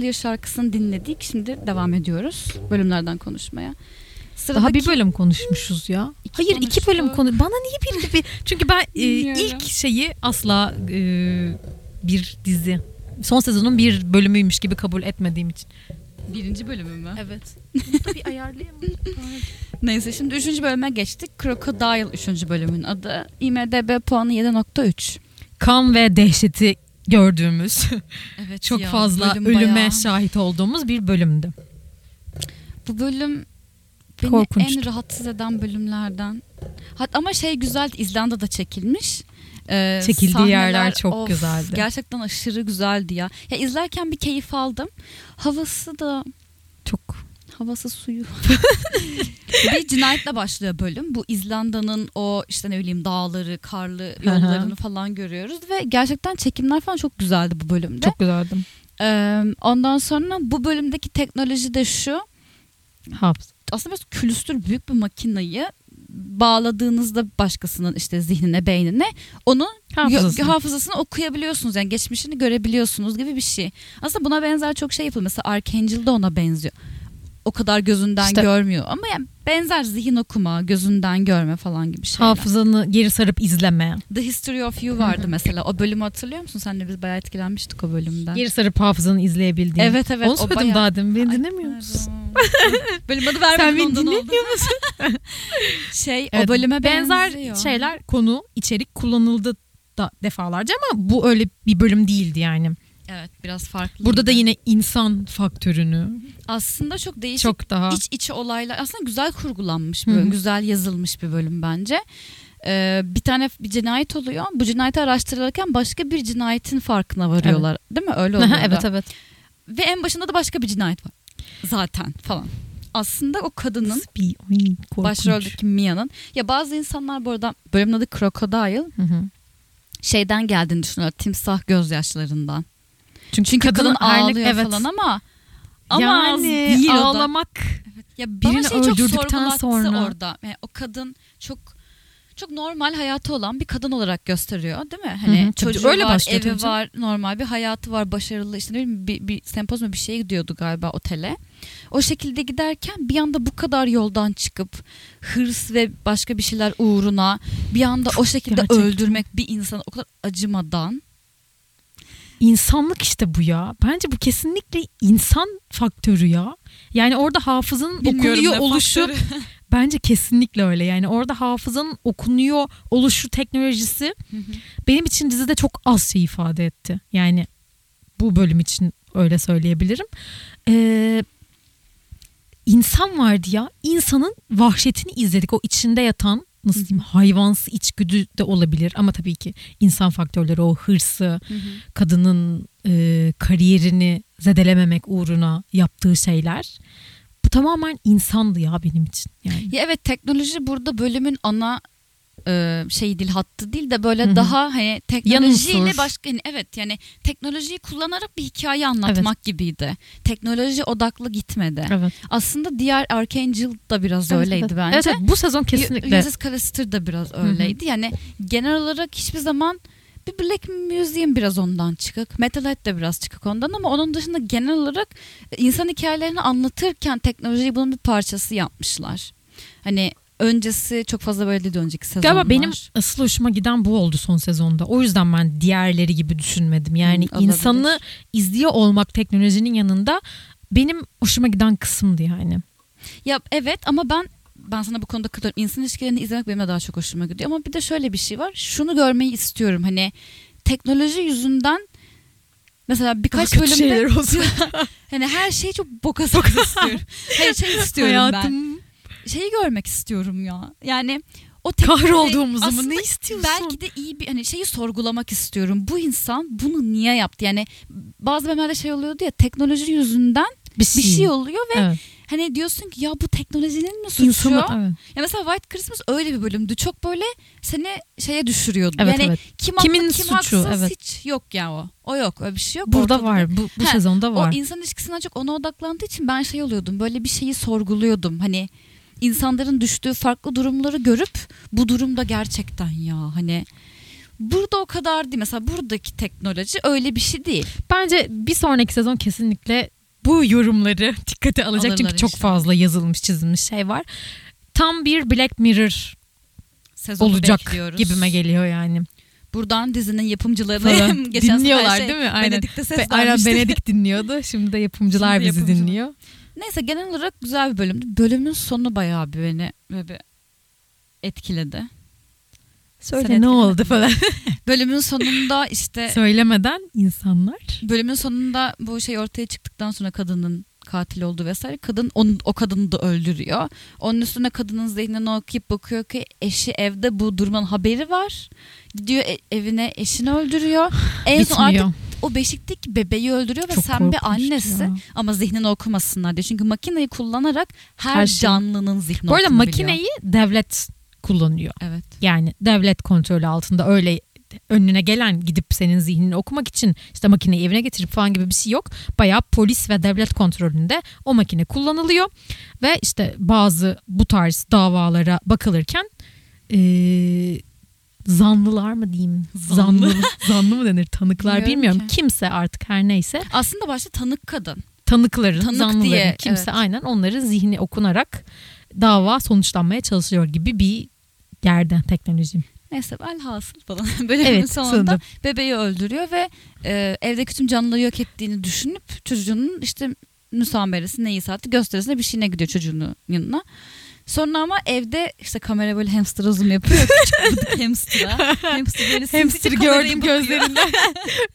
Familiar şarkısını dinledik. Şimdi devam ediyoruz bölümlerden konuşmaya. Sıradaki Daha bir bölüm konuşmuşuz ya. İki Hayır iki bölüm konuştuk. konu. Bana niye bir gibi? Çünkü ben e, ilk şeyi asla e, bir dizi son sezonun bir bölümüymüş gibi kabul etmediğim için. birinci bölümü mü? Evet. Bunu da bir ayarlayamadım. Neyse şimdi üçüncü bölüme geçtik. Crocodile üçüncü bölümün adı. IMDB puanı 7.3. kan ve dehşeti gördüğümüz Evet çok ya, fazla ölüme bayağı- şahit olduğumuz bir bölümdü. Bu bölüm beni Korkunçtu. en rahatsız eden bölümlerden. Hat ama şey güzel İzlanda'da çekilmiş. Ee, Çekildiği sahneler, yerler çok of, güzeldi. Gerçekten aşırı güzeldi ya. Ya izlerken bir keyif aldım. Havası da havası suyu. bir cinayetle başlıyor bölüm. Bu İzlanda'nın o işte ne bileyim dağları, karlı yollarını falan görüyoruz ve gerçekten çekimler falan çok güzeldi bu bölümde. çok güzeldi. Ee, ondan sonra bu bölümdeki teknoloji de şu. Hafız. aslında biraz külüstür büyük bir makinayı bağladığınızda başkasının işte zihnine, beynine onun Hafızası. gö- hafızasını okuyabiliyorsunuz. Yani geçmişini görebiliyorsunuz gibi bir şey. Aslında buna benzer çok şey yapılıyor. Mesela Archangel de ona benziyor. O kadar gözünden İşte- görmüyor ama yani benzer zihin okuma, gözünden görme falan gibi şeyler. Hafızanı geri sarıp izleme. The History of You vardı mesela. O bölümü hatırlıyor musun? Senle biz bayağı etkilenmiştik o bölümden. Geri sarıp hafızanı izleyebildiğin. Evet evet. Onu söyledim bayağı- daha demin. Beni dinlemiyor musun? Bölüm adı vermedim Sen beni dinlemiyor musun? Şey Evet, o bölüme benzer benziyor. şeyler konu içerik kullanıldı da defalarca ama bu öyle bir bölüm değildi yani. Evet biraz farklı. Burada da yine insan faktörünü aslında çok değişik çok daha iç içe olaylar aslında güzel kurgulanmış bir bölüm, güzel yazılmış bir bölüm bence. Ee, bir tane bir cinayet oluyor. Bu cinayeti araştırırken başka bir cinayetin farkına varıyorlar. Değil mi? Öyle oluyor. Evet evet. Ve en başında da başka bir cinayet var. Zaten falan. Aslında o kadının başroldeki Mia'nın ya bazı insanlar bu arada bölümün adı Crocodile Hı hı. şeyden geldiğini düşünüyorlar. Timsah gözyaşlarından. Çünkü, Çünkü kadın, her ne- ağlıyor evet. falan ama ama yani değil ağlamak Ya Birini bana şey çok öldürdükten sorgulattı sonra- orada. Yani o kadın çok çok normal hayatı olan bir kadın olarak gösteriyor değil mi? Hani Hı hı, çocuğu Öyle var, başlıyor evi canım. var, normal bir hayatı var, başarılı işte ne bileyim bir, bir sempozyuma bir şeye gidiyordu galiba otele. O şekilde giderken bir anda bu kadar yoldan çıkıp hırs ve başka bir şeyler uğruna bir anda o şekilde gerçekten. öldürmek bir insanı o kadar acımadan insanlık işte bu ya. Bence bu kesinlikle insan faktörü ya. Yani orada hafızanın okunuyor oluşu bence kesinlikle öyle. Yani orada hafızanın okunuyor oluşu teknolojisi benim için dizide çok az şey ifade etti. Yani bu bölüm için öyle söyleyebilirim. Ee, insan vardı ya. İnsanın vahşetini izledik. O içinde yatan nasıl diyeyim hayvansı içgüdü de olabilir ama tabii ki insan faktörleri o hırsı, kadının e, kariyerini zedelememek uğruna yaptığı şeyler. Bu tamamen insandı ya benim için. Yani. Ya evet teknoloji burada bölümün ana e, şey değil hattı değil de böyle Hı hı. daha hani teknolojiyle başka hani evet yani teknolojiyi kullanarak bir hikaye anlatmak gibiydi. Teknoloji odaklı gitmedi. Evet. Aslında diğer Archangel da biraz Evet, öyleydi evet. bence. Evet, evet, bu sezon kesinlikle. USS Callister da biraz öyleydi. Yani genel olarak hiçbir zaman bir Black Museum biraz ondan çıkık. Metalhead de biraz çıkık ondan ama onun dışında genel olarak insan hikayelerini anlatırken teknolojiyi bunun bir parçası yapmışlar. Hani öncesi çok fazla böyle değildi önceki sezonlar. Galiba benim asıl hoşuma giden bu oldu son sezonda. O yüzden ben diğerleri gibi düşünmedim. Yani Hı, insanı izliyor olmak teknolojinin yanında benim hoşuma giden kısımdı yani. Ya evet ama ben ben sana bu konuda katılıyorum. İnsan ilişkilerini izlemek benim de daha çok hoşuma gidiyor. Ama bir de şöyle bir şey var. Şunu görmeyi istiyorum. Hani teknoloji yüzünden mesela birkaç Daha bölümde şeyler olsun. hani her şeyi çok boka istiyorum. Hayır şey istiyorum ben. Şeyi görmek istiyorum ya. Yani o kahrolduğumuzu mu ne istiyorsun? Belki de iyi bir hani şeyi sorgulamak istiyorum. Bu insan bunu niye yaptı? Yani bazı bölümlerde şey oluyordu ya teknoloji yüzünden bir şey oluyor ve Evet. hani diyorsun ki ya bu teknolojinin mi suçu? İnsanı, evet. Ya mesela White Christmas öyle bir bölümdü. Çok böyle seni şeye düşürüyordu. Evet, yani evet. kim Kimin haklı kim suçu? haksız Evet. hiç yok ya o. O yok öyle bir şey yok. Burada Ortada. var. Bu, bu Ha, sezonda var. O insan ilişkisinden çok ona odaklandığı için ben şey oluyordum. Böyle bir şeyi sorguluyordum. Hani insanların düştüğü farklı durumları görüp bu durumda gerçekten ya hani Burada o kadar değil. Mesela buradaki teknoloji öyle bir şey değil. Bence bir sonraki sezon kesinlikle bu yorumları dikkate alacak. Alırlar Çünkü çok inşallah. fazla yazılmış çizilmiş şey var. Tam bir Black Mirror Sezonu olacak bekliyoruz. gibime geliyor yani. Buradan dizinin yapımcılarını geçen Dinliyorlar şey, değil mi? Aynen. Benedik'te Be- Aynen seslenmişti. Benedik dinliyordu. Şimdi de yapımcılar Şimdi bizi yapımcılar. dinliyor. Neyse genel olarak güzel bir bölümdü. Bölümün sonu bayağı bir beni böyle bir etkiledi. Söyle Sen ne oldu falan. Bölümün sonunda işte Söylemeden insanlar. bölümün sonunda bu şey ortaya çıktıktan sonra kadının katil olduğu vesaire kadın onu, o kadını da öldürüyor. Onun üstüne kadının zihnini okuyup bakıyor ki eşi evde bu durmanın haberi var. Gidiyor e- evine eşini öldürüyor. En son artık Bitmiyor. O beşikteki bebeği öldürüyor ve Çok sen bir annesi ya. ama zihnini okumasınlar diye. Çünkü makineyi kullanarak her, Her şey. canlının zihni Bu arada makineyi devlet kullanıyor. Evet. Yani devlet kontrolü altında öyle önüne gelen gidip senin zihnini okumak için işte makineyi evine getirip falan gibi bir şey yok. Bayağı polis ve devlet kontrolünde o makine kullanılıyor ve işte bazı bu tarz davalara bakılırken eee, zanlılar mı diyeyim? Zanlı. Zanlı, mı denir? Tanıklar Bilmiyorum bilmiyorum. ki. Kimse artık her neyse Aslında başta tanık kadın. tanıkların, Tanık zanlıların diye, kimse evet. aynen onların zihni okunarak dava sonuçlanmaya çalışıyor gibi bir yerde teknoloji. Neyse velhasıl falan. Bölümün Evet, sonunda sonunda. bebeği öldürüyor ve e, evdeki tüm canlıları yok ettiğini düşünüp çocuğunun işte müsameresi neyi saati gösterisine bir şeyine gidiyor çocuğunun yanına. Sonra ama evde işte kamera böyle hamster'a zoom yapıyor. Küçük hamster'a. Hamster böyle Hamster gördüm gözlerinden.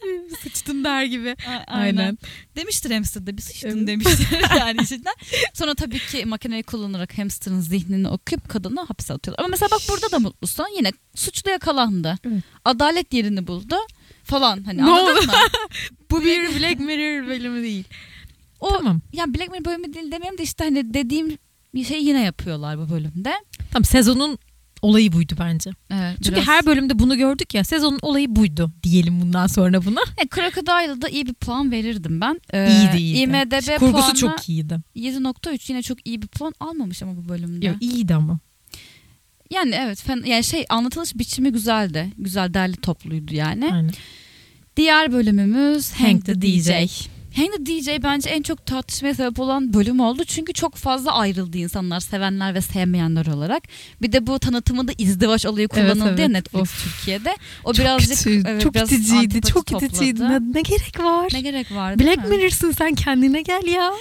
Sıçtın der gibi. A- Aynen. Aynen. Demiştir hamster de bir sıçtın demiştir yani içinden. Sonra tabii ki makineyi kullanarak hamsterın zihnini okuyup kadını hapse atıyorlar. Ama mesela bak burada da mutlusun. Yine suçlu yakalandı. Evet. Adalet yerini buldu falan. Hani Ne anladın oldu? mı? Bu bir Black Mirror bölümü değil. O Tamam. yani Black Mirror bölümü değil demeyeyim de işte hani dediğim bir şeyi yine yapıyorlar bu bölümde. Tamam sezonun olayı buydu bence. Evet, Çünkü biraz- her bölümde bunu gördük ya. Sezonun olayı buydu diyelim bundan sonra buna. Yani Crocodile'da iyi bir puan verirdim ben. Ee, iyiydi iyiydi. IMDB Kurgusu puanı çok iyiydi. 7.3 yine çok iyi bir puan almamış ama bu bölümde. Yok, iyiydi ama. Yani evet fen, yani şey anlatılış biçimi güzeldi. Güzel derli topluydu yani. Aynen. Diğer bölümümüz Hank, Hank the, the DJ. DJ. Hank the DJ bence en çok tartışmaya sebep olan bölüm oldu. Çünkü çok fazla ayrıldı insanlar sevenler ve sevmeyenler olarak. Bir de bu tanıtımında izdivaç olayı Evet, kullanıldı ya evet. Netflix Of. Türkiye'de. O Çok birazcık kötü, evet, çok biraz iticiydi. Çok topladı. iticiydi. Ne, ne gerek var? Ne gerek var Black mi? Mirror'sın sen kendine gel ya.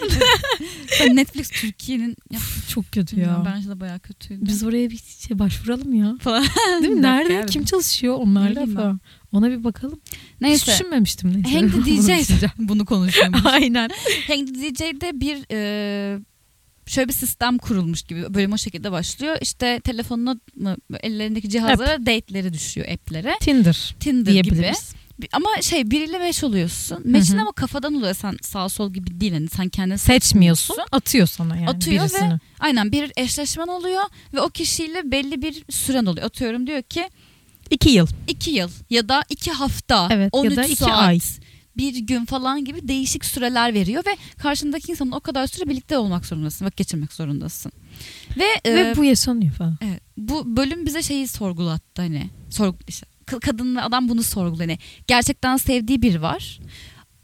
Sen Netflix Türkiye'nin ya, çok kötü ya. bence de bayağı kötüydü. Biz oraya bir şey başvuralım ya. falan. Değil mi? Nerede? ya. Kim çalışıyor onlarla falan. Ona bir bakalım. Hiç Neyse. düşünmemiştim. Neyse. Hank the Bunu DJ bunu konuşuyormuş. Aynen. Hank the DJ'de bir e, şöyle bir sistem kurulmuş gibi bölüm o şekilde başlıyor. İşte telefonuna mı ellerindeki cihazlara date'leri düşüyor app'lere. Tinder Tinder gibi. Ama şey biriyle meş oluyorsun. Meşin ama kafadan oluyor. Sen sağ sol gibi değil. Hani sen kendini Seçmiyorsun. Atıyor sana yani Atıyor ve- birisini. Aynen bir eşleşmen oluyor ve o kişiyle belli bir süren oluyor. Atıyorum diyor ki İki yıl. iki yıl ya da iki hafta, Evet, ya 13 da iki saat, ay. bir gün falan gibi değişik süreler veriyor ve karşındaki insanla o kadar süre birlikte olmak zorundasın, vakit geçirmek zorundasın. Ve, Ve e, bu yaşanıyor falan. evet, bu bölüm bize şeyi sorgulattı hani. Sorg işte, kadın ve adam bunu sorguluyor. Hani gerçekten sevdiği biri var.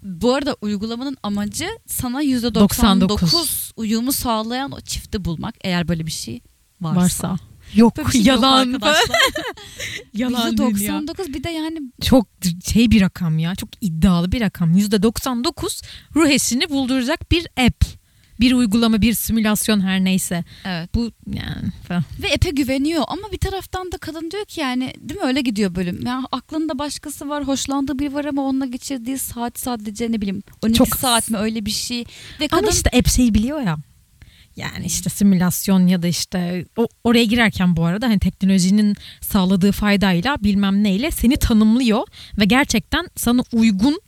Bu arada uygulamanın amacı sana %99 99 uyumu sağlayan o çifti bulmak eğer böyle bir şey varsa. Varsa. Yok bir şey yok yalan. arkadaşlar. yalan dünya. %99 bir de yani Çok şey bir rakam ya. Çok iddialı bir rakam. %99 ruh eşini bulduracak bir app. Bir uygulama, bir simülasyon her neyse. evet. Bu yani falan. Ve epe güveniyor ama bir taraftan da kadın diyor ki yani değil mi öyle gidiyor bölüm. Ya aklında başkası var, hoşlandığı biri var ama onunla geçirdiği saat sadece ne bileyim 12 Çok saat mi öyle bir şey. Ve kadın Ama işte app şeyi biliyor ya. Yani işte simülasyon ya da işte o, oraya girerken bu arada hani teknolojinin sağladığı faydayla bilmem neyle seni tanımlıyor ve gerçekten sana uygun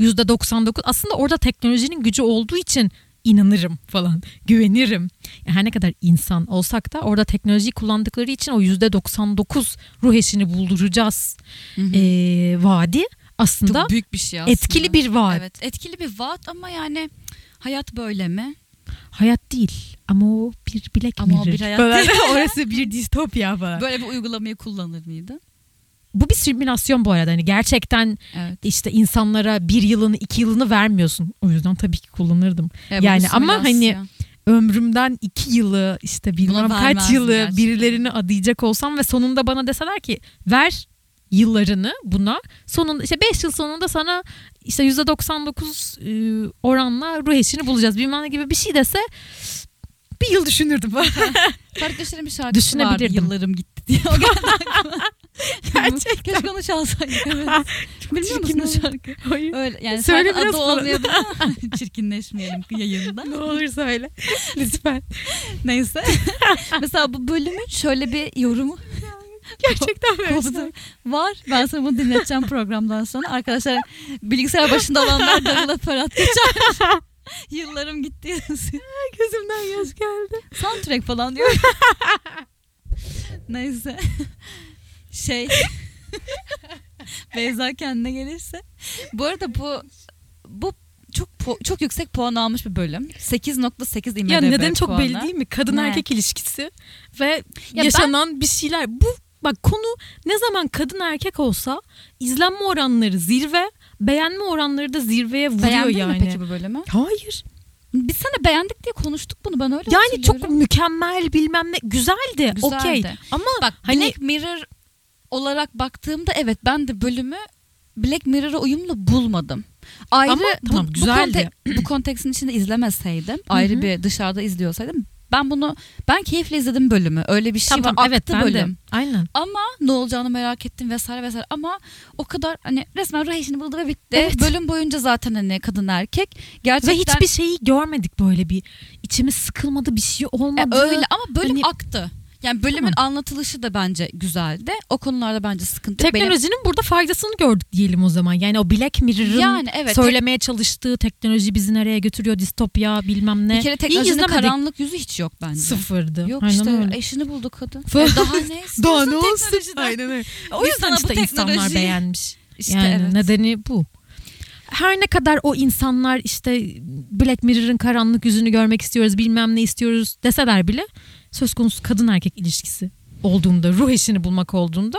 %99 aslında orada teknolojinin gücü olduğu için inanırım falan güvenirim. Yani her ne kadar insan olsak da orada teknolojiyi kullandıkları için o %99 ruh eşini bulduracağız Hı hı. ee, vaadi aslında çok büyük bir şey aslında. etkili bir vaat. Evet, etkili bir vaat ama yani hayat böyle mi? Hayat değil ama o bir Black Ama Mirror bir hayat falan. değil. Orası bir distopya falan. Böyle bir uygulamayı kullanır mıydı? bu bir simülasyon bu arada. Hani gerçekten Evet. işte insanlara bir yılını iki yılını vermiyorsun. O yüzden tabii ki kullanırdım. Evet, Yani ama hani ömrümden iki yılı işte bilmem kaç yılı gerçekten. birilerini adayacak olsam ve sonunda bana deseler ki ver yıllarını buna sonunda işte 5 yıl sonunda sana işte %99 e, oranla ruh eşini bulacağız bilmem ne gibi bir şey dese bir yıl düşünürdüm. Yaşar'ın bir şarkısı vardı. Düşünebilirdim. Yıllarım gitti diye. O. Gerçekten. Keşke onu çalsaydık. Evet. Çirkin musun o şarkı? Hayır. Öyle yani Söyle biraz adı ama çirkinleşmeyelim yayında. ne olur söyle. Lütfen. Neyse. Mesela bu bölümün şöyle bir yorumu Gerçekten oldu. var. Ben sana bunu dinleteceğim programdan sonra. Arkadaşlar bilgisayar başında olanlar Darıl'a Ferhat geçer. Yıllarım gitti. Gözümden yaş geldi. Soundtrack falan diyor. Neyse. Şey. Beyza kendine gelirse. Bu arada bu bu çok çok yüksek puan almış bir bölüm. 8.8 IMDb Ya neden çok puanı. belli değil mi? Kadın Ne? erkek ilişkisi ve ben- yaşanan bir şeyler. Bu bak konu ne zaman kadın erkek olsa izlenme oranları zirve, beğenme oranları da zirveye vuruyor Beğendin yani. mi peki bu bölümü? Hayır. Biz sana beğendik diye konuştuk bunu ben öyle Yani çok mükemmel bilmem ne güzeldi. Güzeldi. Okey. Ama Bak hani Black Mirror olarak baktığımda evet ben de bölümü Black Mirror'a uyumlu bulmadım. Ayrı Ama tamam, bu, güzeldi. Bu, kontek- bu konteksin içinde izlemeseydim, ayrı bir dışarıda izliyorsaydım ben bunu ben keyifle izledim bölümü. Öyle bir şey tamam, var. tamam, evet aktı ben de. bölüm. Aynen. Ama ne olacağını merak ettim vesaire vesaire ama o kadar hani resmen ruh eşini buldu ve bitti. Evet. Bölüm boyunca zaten hani kadın erkek gerçekten Ve hiçbir şeyi görmedik böyle bir. İçimiz sıkılmadı bir şey E, olmadı. öyle ama bölüm Hani- aktı. Yani bölümün anlatılışı da bence güzeldi. O konularda bence sıkıntı yok. Benim- Teknolojinin burada faydasını gördük diyelim o zaman. Yani o Black Mirror'ın Yani evet. söylemeye çalıştığı teknoloji bizi nereye götürüyor distopya bilmem ne. Bir kere teknolojinin karanlık yüzü hiç yok bence. Sıfırdı. Yok Aynen işte öyle. eşini buldu kadın. E daha ne Daha ne olsun? Aynen öyle. O yüzden bu işte insanlar teknolojiyi- beğenmiş. İşte yani evet. nedeni bu. Her ne kadar o insanlar işte Black Mirror'ın karanlık yüzünü görmek istiyoruz bilmem ne istiyoruz deseler bile söz konusu kadın erkek ilişkisi olduğunda ruh eşini bulmak olduğunda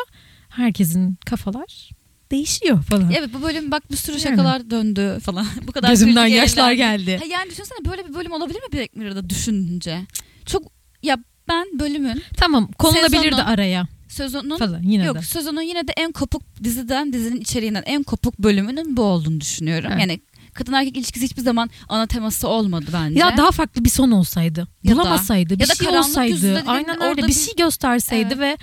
herkesin kafalar değişiyor falan. Evet bu bölüm bak bir sürü Yani. şakalar döndü falan. Bu kadar Gözümden yaşlar geldi. Ha, yani düşünsene böyle bir bölüm olabilir mi Black Mirror'da düşününce? Çok ya ben bölümün Tamam konulabilirdi Sezonun- araya sezonun falan yine yok de. sezonun yine de en kopuk diziden dizinin içeriğinden en kopuk bölümünün bu olduğunu düşünüyorum. Evet. Yani kadın erkek ilişkisi hiçbir zaman ana teması olmadı bence. Ya daha farklı bir son olsaydı. Ya da- Bulamasaydı. bir ya da şey karanlık olsaydı. dediğinde Aynen öyle. orada Bir bir- şey gösterseydi ve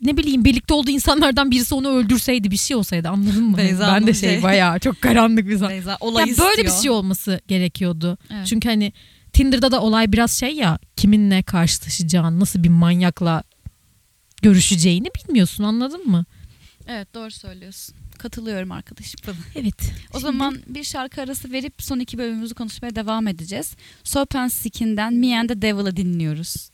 ne bileyim birlikte olduğu insanlardan birisi onu öldürseydi bir şey olsaydı anladın mı? Beyza ben de Hanım şey şey- bayağı çok karanlık bir zaman. Beyza Ya olayı böyle bir istiyor. şey olması gerekiyordu. Evet. Çünkü hani Tinder'da da olay biraz şey ya kiminle karşılaşacağın nasıl bir manyakla görüşeceğini bilmiyorsun anladın mı? Evet doğru söylüyorsun. Katılıyorum arkadaşım. Evet. O zaman bir şarkı arası verip son iki bölümümüzü konuşmaya devam edeceğiz. Soap and Sick'in'den Me and the Devil'ı dinliyoruz.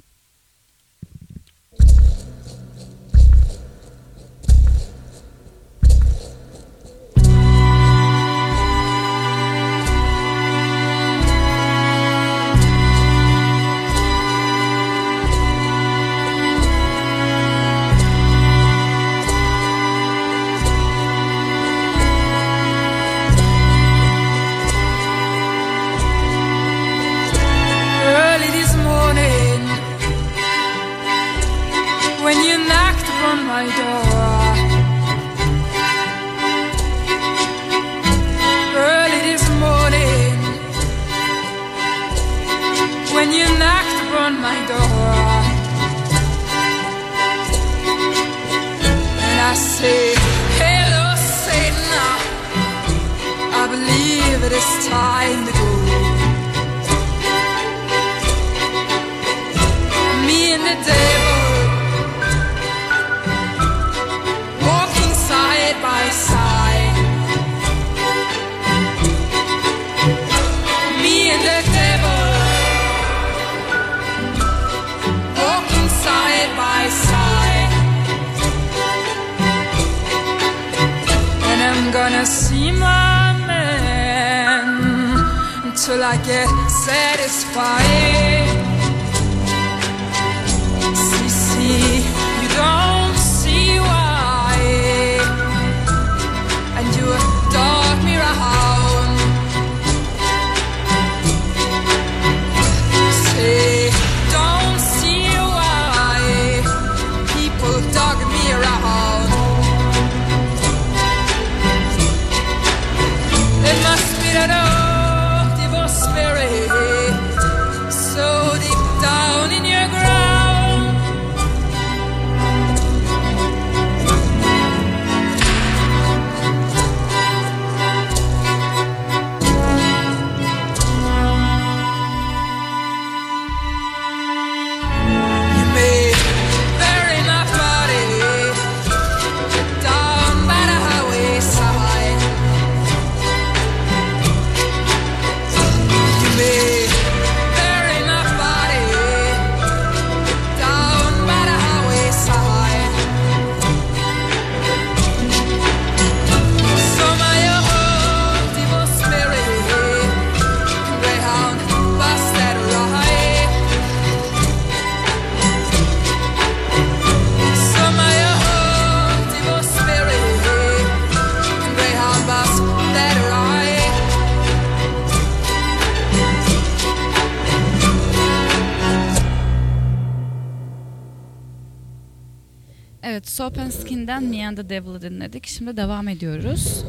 Me and the Devil'ı dinledik. Şimdi devam ediyoruz.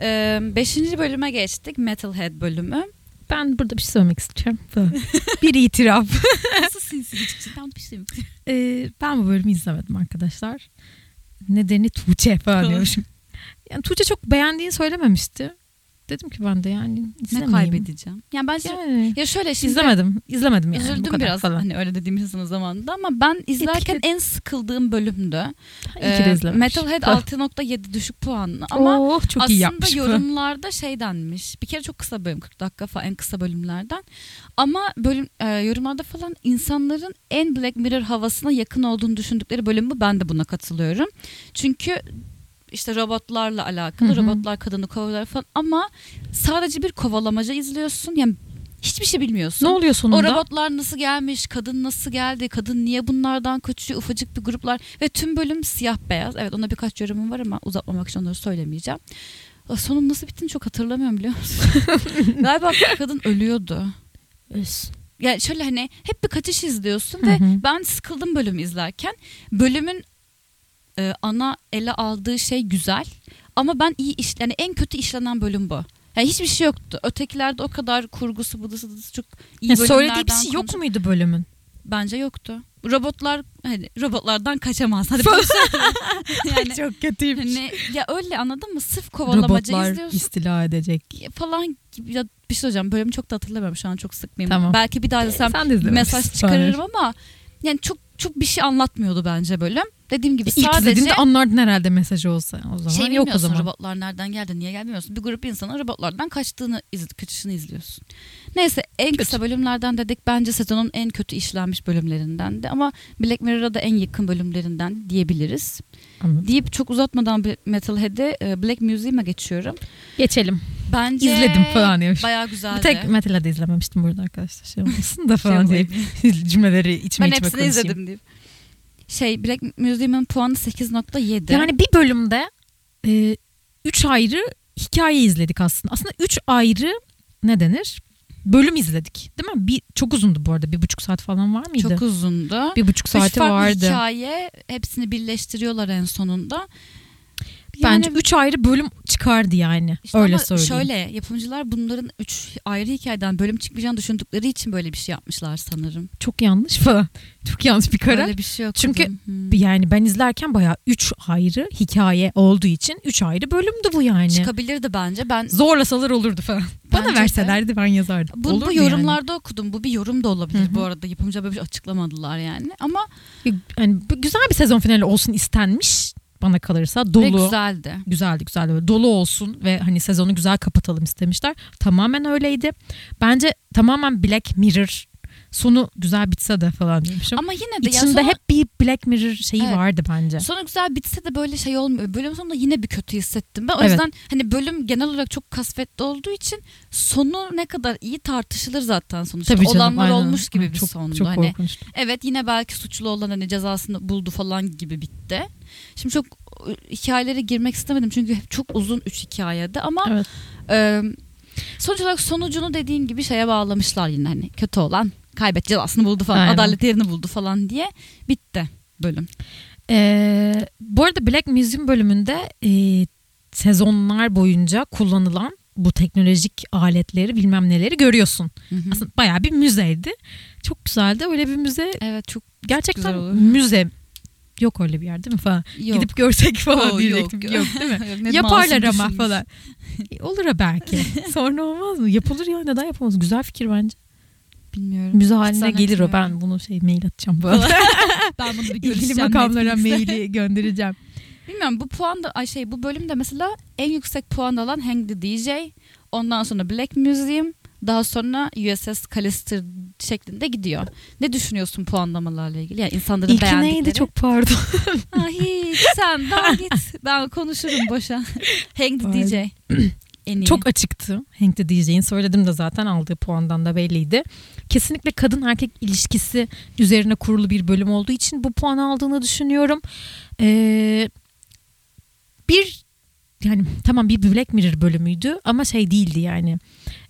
Ee, beşinci bölüme geçtik. Metalhead bölümü. Ben burada bir şey söylemek istiyorum. bir itiraf. Nasıl sinsi geçişinden bir şey mi? Ee, ben bu bölümü izlemedim arkadaşlar. Nedeni Tuğçe falan diyormuşum. Yani Tuğçe çok beğendiğini söylememişti. Dedim ki ben de yani Ne kaybedeceğim? Yani bence Yani, ya şöyle şimdi izlemedim. İzlemedim yani. üzüldüm biraz falan. hani öyle dediğimiz zamanında ama ben izlerken Etkili- en sıkıldığım bölümdü. İyi ki de Ee. Metalhead 6.7 düşük puanlı ama oh, çok iyi aslında bu. yorumlarda şey denmiş. Bir kere çok kısa bölüm 40 dakika falan en kısa bölümlerden. Ama bölüm e, yorumlarda falan insanların en Black Mirror havasına yakın olduğunu düşündükleri bölüm bu. Ben de buna katılıyorum. Çünkü işte robotlarla alakalı. Hı hı. Robotlar kadını kovalıyor falan ama sadece bir kovalamaca izliyorsun. Yani hiçbir şey bilmiyorsun. Ne oluyor O sonunda? robotlar nasıl gelmiş, kadın nasıl geldi, kadın niye bunlardan kaçıyor, ufacık bir gruplar ve tüm bölüm siyah beyaz. Evet ona birkaç yorumum var ama uzatmamak için onları söylemeyeceğim. O Sonun nasıl bittiğini çok hatırlamıyorum biliyor musun? Galiba kadın ölüyordu. Ös. Yani şöyle hani hep bir kaçış izliyorsun Hı ve hı. ben sıkıldım bölümü izlerken. Bölümün e, ana ele aldığı şey güzel ama ben iyi iş yani en kötü işlenen bölüm bu. Yani hiçbir şey yoktu. Ötekilerde o kadar kurgusu bıdısı dıdısı çok iyi Ya bölümlerden söylediği bir şey yok muydu bölümün? Bence yoktu. Robotlar hani robotlardan kaçamaz. Hadi yani çok kötüymüş. hani ya öyle anladın mı? Sırf kovalamaca Robotlar izliyorsun istila edecek. falan gibi. Ya bir şey söyleyeceğim. Bölümü çok da hatırlamıyorum şu an çok sıkmayayım. Tamam. Belki bir daha desem Sen de mesaj çıkarırım ama yani çok çok bir şey anlatmıyordu bence bölüm. Dediğim gibi İlk sadece izlediğinde anlardın herhalde mesajı olsa. O zaman şey yok o zaman. robotlar nereden geldi niye gelmiyorsun. Bir grup insanın robotlardan kaçtığını iz, kaçışını izliyorsun. Neyse en Kötü. kısa bölümlerden dedik bence sezonun en kötü işlenmiş bölümlerinden de ama Black Mirror'a da en yakın bölümlerinden diyebiliriz. Anladım. Deyip çok uzatmadan Metalhead'e e, Black Museum'a geçiyorum. Geçelim. Bence İzledim falan diyormuş. Bayağı güzeldi. Bir tek Metal'de izlememiştim burada arkadaşlar. Şey olmasın da falan diye cümleleri içime ben içime hepsini konuşayım. izledim deyip. Şey Black Museum'un puanı 8.7. Yani bir bölümde e, üç ayrı hikaye izledik aslında. Aslında üç ayrı ne denir? Bölüm izledik değil mi? Bir, çok uzundu bu arada. Bir buçuk saat falan var mıydı? çok uzundu. bir buçuk Üç saati farklı vardı. hikaye hepsini birleştiriyorlar en sonunda. Bence Yani- üç ayrı bölüm çıkardı yani. İşte Öyle söyleyeyim. şöyle yapımcılar bunların üç ayrı hikayeden bölüm çıkmayacağını düşündükleri için böyle bir şey yapmışlar sanırım. Çok yanlış falan. Çok yanlış bir karar. Öyle bir şey yok. Çünkü. Hmm. Yani ben izlerken bayağı üç ayrı hikaye olduğu için üç ayrı bölümdü bu yani. çıkabilirdi bence. Ben Zorlasalar olurdu falan. Bana Bence de. verselerdi ben yazardım. bu, Olur bu mu yani? yorumlarda okudum. Bu bir yorum da olabilir Hı hı. bu arada. Yapımcı böyle bir şey açıklamadılar yani. Ama Yani bu güzel bir sezon finali olsun istenmiş bana kalırsa. ve Dolu. güzeldi. Güzeldi güzeldi. Böyle dolu olsun ve hani sezonu güzel kapatalım istemişler. Tamamen öyleydi. Bence tamamen Black Mirror sonu güzel bitse de falan demişim. Ama yine de İçinde sonra- hep bir Black Mirror şeyi Evet. vardı bence. Sonu güzel bitse de böyle şey olmuyor. Bölüm sonunda yine bir kötü hissettim. Ben o Evet. yüzden hani bölüm genel olarak çok kasvetli olduğu için sonu ne kadar iyi tartışılır zaten sonuçta. Tabii canım, Olanlar aynen. olmuş gibi bir çok, sondu. Çok hani korkunçtu. evet yine belki suçlu olan hani cezasını buldu falan gibi bitti. Şimdi çok e, hikayelere girmek istemedim çünkü hep çok uzun üç hikayede ama Evet. e, sonuç olarak sonucunu dediğin gibi şeye bağlamışlar yine hani kötü olan kaybet cezasını buldu falan Aynen. adalet yerini buldu falan diye bitti bölüm. Ee, bu arada Black Museum bölümünde e, sezonlar boyunca kullanılan bu teknolojik aletleri bilmem neleri görüyorsun. Hı hı. Aslında bayağı bir müzeydi. Çok güzeldi. Öyle bir müze Evet çok gerçekten güzel olur. müze yok öyle bir yer değil mi falan. yok. Gidip görsek falan Oo, diyecektim. yok. Yok, değil mi? Ne Yaparlar ama falan. Olur ha belki. Sonra olmaz mı? Yapılır ya neden yapamaz? Güzel fikir bence. Bilmiyorum. Müze haline gelir o. Ben bunu şey mail atacağım falan. ben bunu bir İlgili makamlara maili göndereceğim. Bilmiyorum bu puan da ay şey bu bölümde mesela en yüksek puan alan Hang the DJ, ondan sonra Black Museum, daha sonra USS Callister şeklinde gidiyor. Ne düşünüyorsun puanlamalarla ilgili? Yani insanların İlki beğendikleri. neydi çok pardon. Ha, hiç sen daha git. Ben konuşurum boşa. Hang the. DJ. en iyi. Çok açıktı. Hank the DJ'in söyledim de zaten aldığı puandan da belliydi. Kesinlikle kadın erkek ilişkisi üzerine kurulu bir bölüm olduğu için bu puanı aldığını düşünüyorum. Ee, bir yani tamam bir Black Mirror bölümüydü ama şey değildi yani.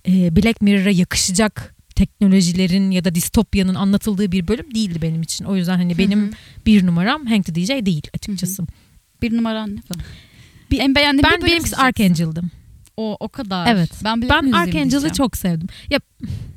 Ee, Black Mirror'a yakışacak teknolojilerin ya da distopyanın anlatıldığı bir bölüm değildi benim için. O yüzden hani benim Hı hı. bir numaram Hank the DJ değil açıkçası. bir numaran ne falan. Bir- en beğendiğim bir Ben bölüm benimkisi seçeceksin. Archangel'dım. O, o kadar. Evet. Ben Black Ben Archangel'ı çok sevdim. Ya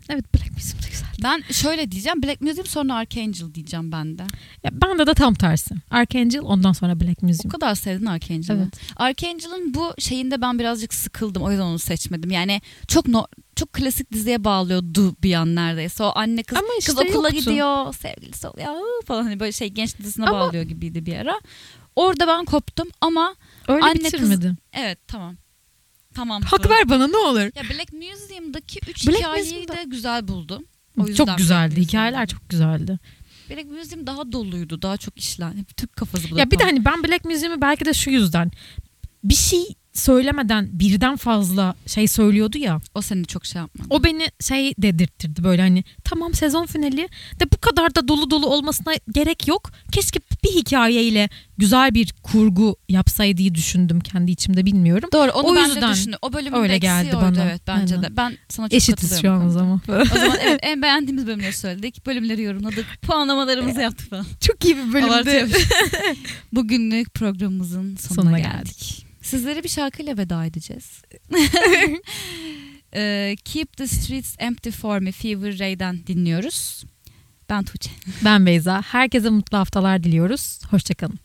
evet Black Museum da güzel. Ben şöyle diyeceğim. Black Museum sonra Archangel diyeceğim ben de. Ya bende de tam tersi. Archangel ondan sonra Black O Museum. kadar sevdin Archangel'ı. Evet. Archangel'ın bu şeyinde ben birazcık sıkıldım. O yüzden onu seçmedim. Yani çok no, çok klasik diziye bağlıyordu bir an neredeyse. O anne kız Ama işte kız okula yoktu. gidiyor, sevgilisi oluyor ıı falan hani böyle şey genç dizisine Ama- bağlıyor gibiydi bir ara. Orada ben koptum ama Öyle Anne kız- bitirmedi. evet tamam. Tamam. Hak ver bana ne olur. Ya Black Museum'daki üç Black hikayeyi Museum'da- de güzel buldum. O yüzden Çok güzeldi. Black. Hikayeler çok güzeldi. Black Museum daha doluydu. Daha çok işlen. Hep Türk kafası bu. Ya bir de hani ben Black Museum'u belki de şu yüzden bir şey söylemeden birden fazla şey söylüyordu ya. o seni çok şey yapmadı. O beni şey dedirttirdi böyle hani tamam sezon finali de bu kadar da dolu dolu olmasına gerek yok. Keşke bir hikayeyle güzel bir kurgu yapsaydı diye düşündüm kendi içimde bilmiyorum. Doğru onu O ben yüzden de düşündüm. O bölümün öyle geldi bana. Evet bence Aynen. de. Ben sana çok Eşitiz şu an o zaman. O zaman evet en beğendiğimiz bölümleri söyledik. Bölümleri yorumladık. Puanlamalarımızı yaptık falan. Çok iyi bir bölümdü. Bugünlük programımızın sonuna, Sonuna geldik. Sizlere bir şarkıyla veda edeceğiz. Ee, Keep the Streets Empty for Me Fever Ray'den dinliyoruz. Ben Tuğçe. Ben Beyza. Herkese mutlu haftalar diliyoruz. Hoşçakalın.